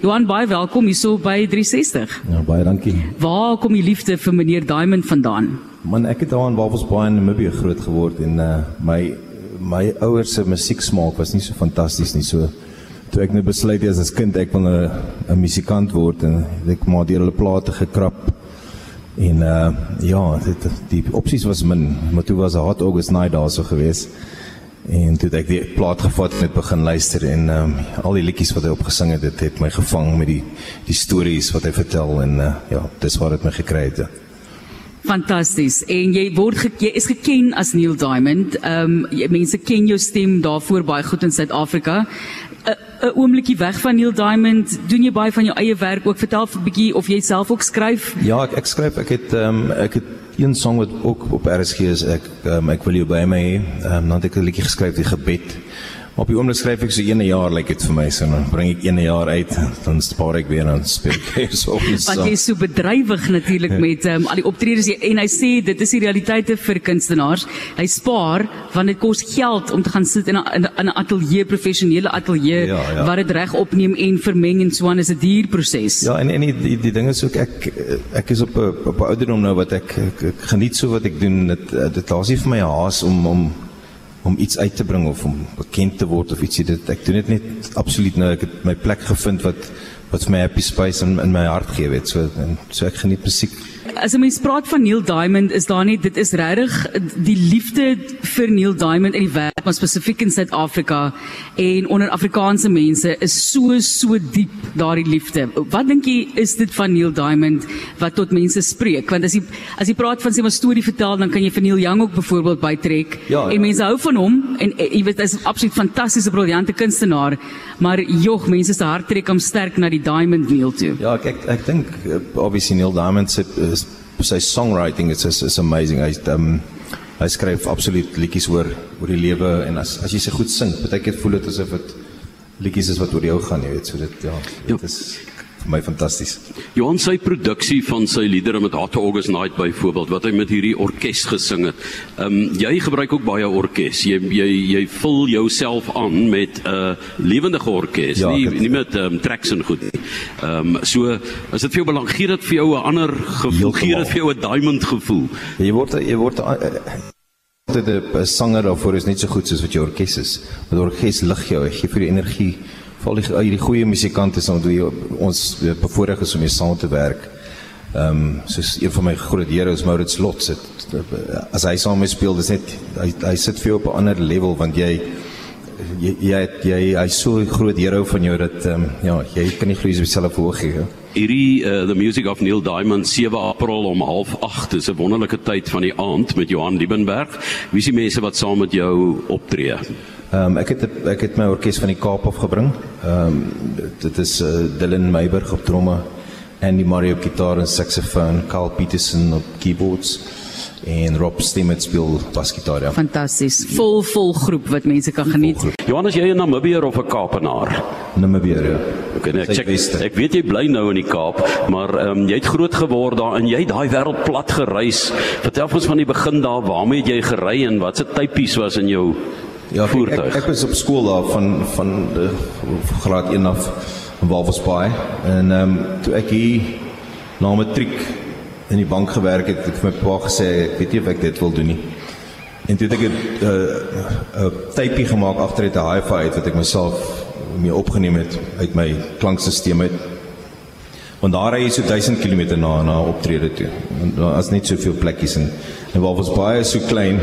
Johan, baie welkom hierso by 360. Ja, baie dankie. Waar kom die liefde vir meneer Diamond vandaan? Man, ek het daar in Wafels Bay in Namibië groot geword en uh my my ouers se musieksmaak was nie so fantasties nie. So toe ek net besluit het as kind ek wil 'n 'n musikant word en ek maar deur hulle plate gekrap. En uh ja, dit die opsies was min, maar toe was 'n hot August night daarso gewees. En toe het ek die plaat gevat en het begin luister en um, al die liedjies wat hy opgesing het, dit het my gevang met die die stories wat hy vertel en uh, ja, dis wat dit my gekry het. Ja. Fantasties. En jy word ge jy is geken as Neil Diamond. Ehm um, mense ken jou stem daarvoor baie goed in Suid-Afrika. 'n oombliekie weg van Neil Diamond. Doen jy baie van jou eie werk ook? Vertel 'n bietjie of jy self ook skryf? Ja, ek ek skryf. Ek het ehm um, ek het een song wat ook op RSG is. Ek um, ek wil jou by my hê. Ehm um, dan het ek 'n liedjie geskryf, die gebed. Op die oomblik skryf ek so 'een jaar lyk like dit vir my so dan bring ek 'een jaar uit dan spaar ek weer aan speel ek so iets. Want jy is so bedrywig natuurlik met um, al die optredes en hy sê dit is die realiteite vir kunstenaars. Hy spaar want dit kos geld om te gaan sit in 'n 'n ateljee professionele ateljee ja, ja. wat dit reg opneem en vermeng en so aan is 'n duur proses. Ja, en en die die, die ding is ook ek ek is op 'n op 'n ouderdom nou wat ek, ek, ek geniet so wat ek doen. Dit dit laat nie vir my haas om om om iets uit te bring of om bekend te word of ietsie dit ek doen dit net absoluut nou. Ek het my plek gevind wat wat vir my happy space in in my hart gee weet. So en so ek geniet musiek as 'n mens praat van Neil Diamond, is daar nie dit is regtig die liefde vir Neil Diamond in die wêreld, maar spesifiek in Suid-Afrika en onder Afrikaanse mense is so so diep daardie liefde. Wat dink jy is dit van Neil Diamond wat tot mense spreek? Want as jy as jy praat van sy maar storie vertel, dan kan jy vir Neil Young ook byvoorbeeld bytrek. Ja, ja. En mense hou van hom en eh, jy weet hy's 'n absoluut fantastiese briljante kunstenaar, maar jog, mense se hart trek hom sterk na die Diamond Neil toe. Ja, ek ek, ek dink eh, obviously Neil Diamond se is sy songwriting is is, is amazing. Hy um hy skryf absoluut liedjies oor oor die lewe en as as jy se goed sing, baie keer voel dit asof dit liedjies is wat oor jou gaan, jy weet, so dit ja, dit is vir my fantasties. Johan sy produksie van sy liedere met Hot August Night byvoorbeeld wat hy met hierdie orkes gesing het. Ehm um, jy gebruik ook baie orkes. Jy jy jy vul jouself aan met 'n uh, lewendige orkes, ja, nie het, nie met ehm um, tracks en goed nie. Ehm um, so as dit vir jou belang gee dit vir jou 'n ander gevoel, gee dit vir jou 'n diamond gevoel. Jy word jy word dit 'n sanger daarvoor is net so goed soos wat jou orkes is. Want orkes lig jou, gee vir jou energie val die die goeie musikante saam met ons bevoorreg is om mee saam te werk. Ehm um, soos een van my groot heroes Maurits Lot sit as hy saam speel dis net hy hy sit vir jou op 'n ander level want jy jy jy jy hy's so groot hero van jou dat ehm um, ja jy kan nie glo jy self hoog gee. Hierdie uh, the music of Neil Diamond 7 April om 08:30 is 'n wonderlike tyd van die aand met Johan Liebenberg. Wie is die mense wat saam met jou optree? Ehm um, ek het ek het my orkes van die Kaap af gebring. Ehm um, dit is uh, Dylan Meiberg op tromme, Andy Mario gitaar en saksofoon, Carl Peterson op keyboards en Rob Stemmet speel basgitaar. Ja. Fantasties. Vol vol groep wat mense kan geniet. Johannes, jy is 'n Namibier of 'n Kaapenaar? Namibier. Ja. Okay, nee, ek check, ek weet jy bly nou in die Kaap, maar ehm um, jy het groot geword daar en jy het daai wêreld plat gereis. Vertel ons van die begin daar, waarmee het jy gery en watse tipies was in jou Ja, ek, ek, ek was op skool daar van van de, graad 1 af in Walvisbaai en ehm um, toe ek hier na matriek in die bank gewerk het, het ek vir my pa gesê ek weet nie of ek dit wil doen nie. En toe het ek 'n 'n uh, uh, typie gemaak agter dit 'n hi-fi uit wat ek myself mee opgeneem het uit my klankstelsel uit. Want daar ry jy so 1000 km na na optrede toe. En daar is net soveel plekkies en En waar was baie so klein.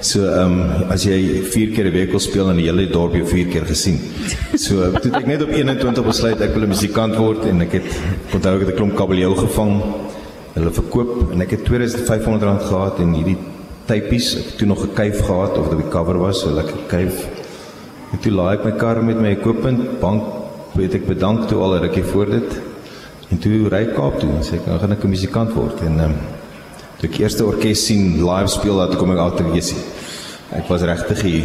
So ehm um, as jy 4 keer 'n week wil speel in die hele dorp jy 4 keer gesien. So toe ek net op 21 besluit ek wil 'n musikant word en ek het onthou ek het 'n klomp kabeljou gevang. Hulle verkoop en ek het 2500 rand gehad en hierdie typies ek het toe nog 'n kuif gehad of dit die cover was so lekker kuif. En toe laai ek my kar met my equipment bank weet ek bedank toe al rukkie voor dit. En toe ry ek Kaap toe en sê ek nou gaan ek 'n musikant word en ehm um, Toe ek eerste orkes sien live speel, dan kom ek agter Jessie. Ek was regtig die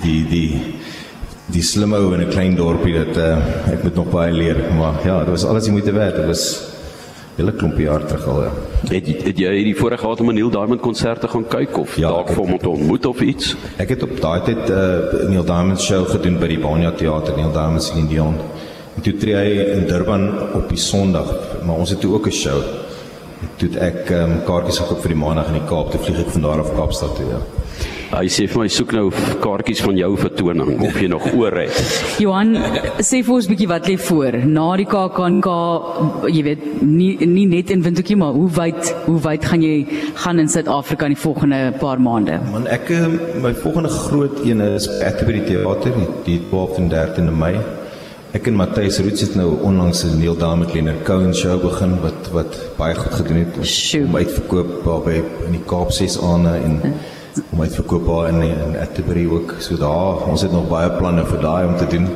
die die die slim ou in 'n klein dorpie dat uh, ek moet nog baie leer, maar ja, dit was alles die moeite werd. Dit was hele klompie jaar terug al. Ja. Het, het jy hierdie voorreg gehad om 'n Neil Diamond konsert te gaan kyk of ja, dalk vir hom te ontmoet of iets? Ek het op daai tyd 'n uh, Neil Diamond show gedoen by die Banya Theater, Neil Diamond se Dion. En toe tree hy in Durban op die Sondag, maar ons het toe ook 'n show. Toe ek um, kaartjies gekoop vir die Maandag in die Kaap. Toe vlieg ek van daar af Kaapstad toe, ja. Hy sê vir my soek nou kaartjies van jou vertoning of jy nog oor het. Johan, sê vir ons bietjie wat lê voor na die KAKNK, jy weet, nie nie net in Windhoekie maar hoe wyd hoe wyd gaan jy gaan in Suid-Afrika in die volgende paar maande? Man, ek um, my volgende groot een is Atterbury Theater, die 12de en 13de Mei. Ek en Matthys Roots het nou onlangs 'n Neil Diamond Leonard Cohen show begin wat wat baie goed gedoen het. Sjoe. Om uitverkoop daar by in die Kaap 6 aane en om uitverkoop daar in in Atterbury ook. So daar, ons het nog baie planne vir daai om te doen.